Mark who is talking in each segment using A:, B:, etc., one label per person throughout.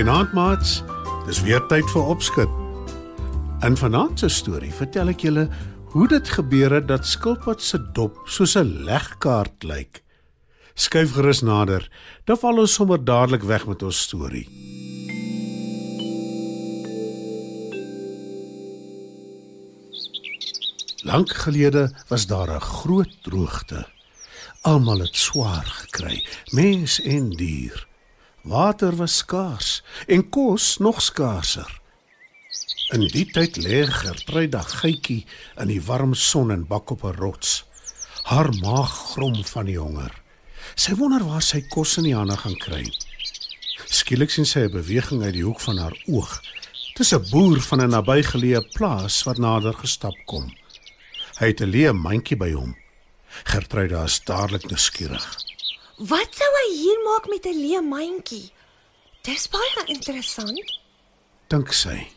A: Goeienaand maats. Dis weer tyd vir opskud. In vanaand se storie vertel ek julle hoe dit gebeur het dat skilpad se dop soos 'n legkaart lyk. Skuif gerus nader, dan val ons sommer dadelik weg met ons storie. Lank gelede was daar 'n groot droogte. Almal het swaar gekry, mens en dier. Water was skaars en kos nog skaarser. In die tyd lê Gertruida gytjie in die warm son en bak op 'n rots. Haar maag grom van die honger. Sy wonder waar sy kos in die hande gaan kry. Skielik sien sy 'n beweging uit die hoek van haar oog. Dis 'n boer van 'n nabygeleë plaas wat nader gestap kom. Hy het 'n leë mandjie by hom. Gertruida is dadelik nuuskierig.
B: Wat sou hy hier maak met 'n leë mandjie? Dis baie interessant.
A: dink sy.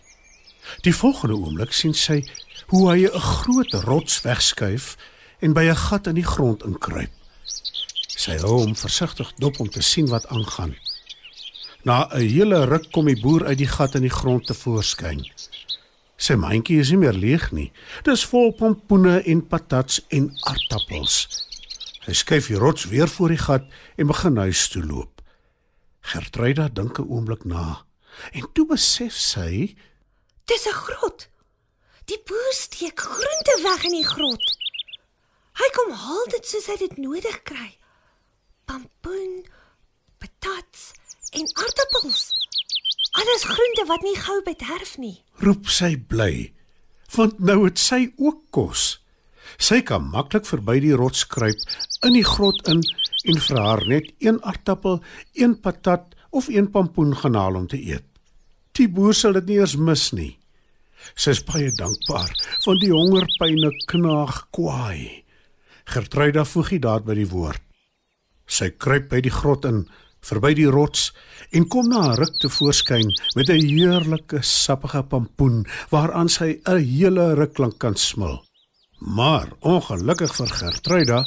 A: Die volgende oomblik sien sy hoe hy 'n groot rots wegskuif en by 'n gat in die grond inkruip. Sy hou hom versigtig dop om te sien wat aangaan. Na 'n hele ruk kom die boer uit die gat in die grond te voorskyn. Sy mandjie is nie meer leeg nie. Dis vol pompoene en patats en aartappels. Hy skuif die rots weer voor die gat en begin huis toe loop. Gertruida dink 'n oomblik na en toe besef sy
B: Dis 'n grot. Die boer steek groente weg in die grot. Hy kom haal dit soos hy dit nodig kry. Pampoen, patats en aartappels. Alles groente wat nie gou bederf nie.
A: roep sy bly, want nou het sy ook kos. Sy kan maklik verby die rots kruip in die grot in en vir haar net een aartappel, een patat of een pampoen gaan haal om te eet. Die boer sal dit nie eers mis nie. Sy is baie dankbaar, want die hongerpyne knaag kwaai. Gertruida voeg die daad by die woord. Sy kruip by die grot in, verby die rots en kom na 'n ruk te voorskyn met 'n heerlike sappige pampoen waaraan sy 'n hele ruk lank kan smil. Maar ongelukkig vir Gertruida,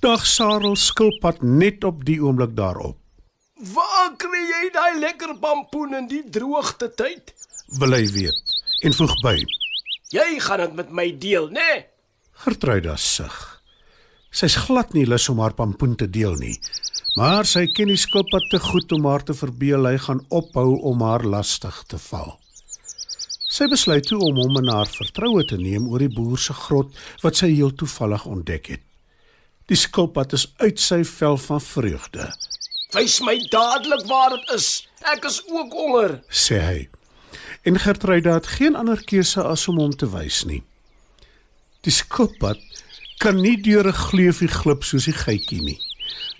A: dag Sarel skilpad net op die oomblik daarop.
C: Waar kry jy daai lekker pampoen in die droogte tyd?
A: Wil hy weet en voeg by.
C: Jy gaan dit met my deel, né? Nee?
A: Gertruida sug. Sy's glad nie lus om haar pampoen te deel nie, maar sy ken die skilpad te goed om haar te verbeel hy gaan ophou om haar lastig te val. Sy besluit toe om hom in haar vertroue te neem oor die boer se grot wat sy heel toevallig ontdek het. Die skilpad is uit sy vel van vreugde,
C: Wys my dadelik waar dit is. Ek is ook honger.
A: sê hy. En Gertruida het geen ander keuse as om hom te wys nie. Die skilpad kan nie deur 'n gleufie glip soos die gytjie nie,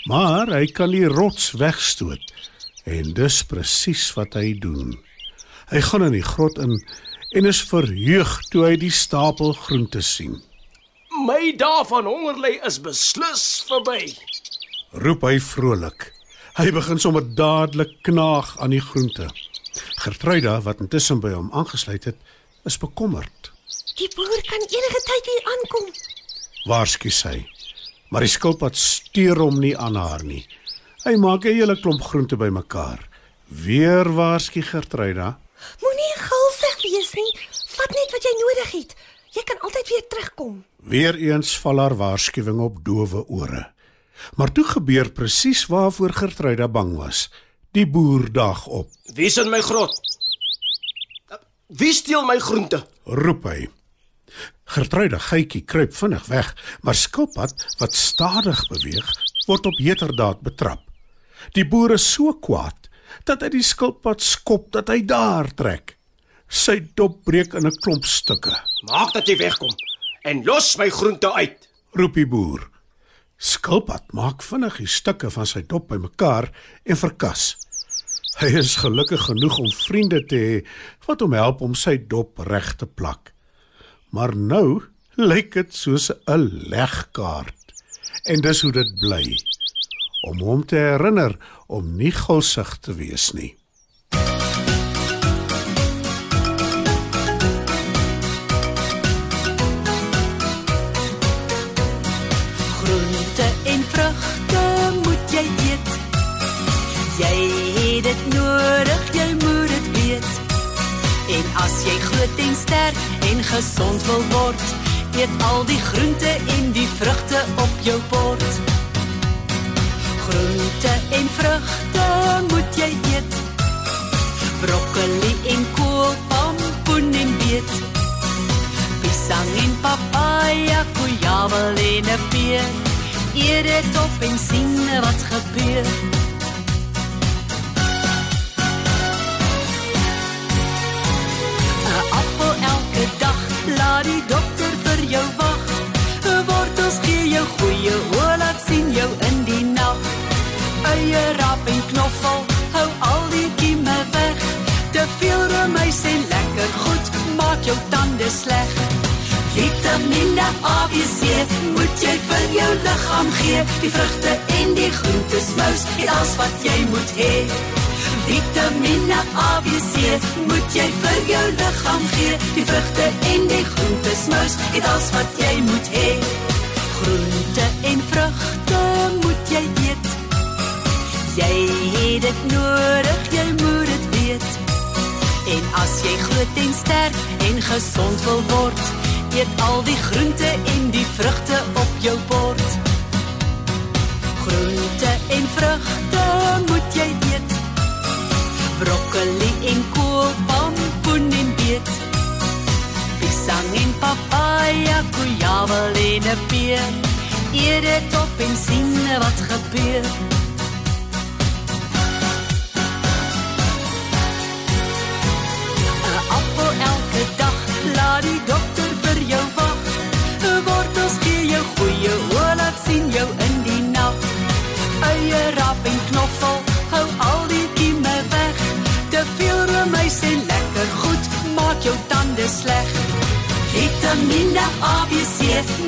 A: maar hy kan die rots wegstoot. En dis presies wat hy doen. Hy gaan in die grot in en is verheug toe hy die stapel groente sien.
C: My dae van honger lê is beslis verby.
A: Roep hy vrolik. Hy begin sommer dadelik knaag aan die groente. Gertruida, wat intussen by hom aangesluit het, is bekommerd.
B: Die boer kan enige tyd hier aankom.
A: waarsku sy. Maar die skilpad steur hom nie aan haar nie. Hy maak 'n hele klomp groente bymekaar. Weer waarsku Gertruida.
B: Moenie gulsig wees nie. Vat net wat jy nodig het. Jy kan altyd weer terugkom.
A: Weereens val haar waarskuwing op dowe ore. Maar toe gebeur presies waarvoor Gertruida bang was. Die boer daag op.
C: Wie's in my grot? Wie steel my groente?
A: Roep hy. Gertruida gytjie kruip vinnig weg, maar skilpad wat stadig beweeg, word op heterdaad betrap. Die boer is so kwaad dat hy die skilpad skop dat hy daar trek. Sy dop breek in 'n klomp stukke.
C: Maak dat jy wegkom en los my groente uit.
A: Roep die boer. Skilpad maak vinnig die stukke van sy dop bymekaar en verkas. Hy is gelukkig genoeg om vriende te hê wat hom help om sy dop reg te plak. Maar nou lyk dit soos 'n legkaart. En dis hoe dit bly. Om hom te herinner om nie gulsig te wees nie.
D: Groente en vrugte moet jy eet. Jy het dit nodig, jy moet dit weet. En as jy groot en sterk en gesond wil word, eet al die groente en die vrugte op jou bord. Groente en vrugte moet jy eet. Broccoli en kool, pompoen en beet. Pisang en papaya, guava en 'n peer. Eet dit op en sien wat gebeur. Laat die dokter vir jou wag. Wortels gee jou goeie oor, laat sien jou in knoffel, hou al die kieme weg. Te veel remuis en lekker goed, maak jou tande sleg. Vitamine A, B, C moet jy vir jou liggaam gee. Die vrugte en die groentes mous, dit alles wat jy moet hê. Vitamine A, B, C moet jy vir jou liggaam gee. Die vrugte en die groentes mous, dit alles wat jy moet hê. Groente en vrugte moet jy eet. Jy het dit nodig, jy moet dit weet. En as jy groot en sterk en gesond wil word, eet al die groente en die vrugte op jou bord. Groente en vrugte moet jy eet. Broccoli en kool, pompoen en beet. Pisang en papaya, guava en 'n peer. Eet dit op en sien wat gebeur. Laat die dokter vir jou wag. 'n Wortels gee jou goeie oor, laat sien jou in die nag. Eie rap en knoffel, hou al die kieme weg. Te veel remuis en lekker goed, maak jou tande sleg. Vitamine A, B, C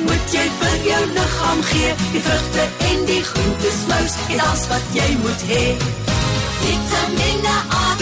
D: moet jy vir jou liggaam gee. Die vrugte en die groentes mous, dit alles wat jy moet hê. Vitamine A, B,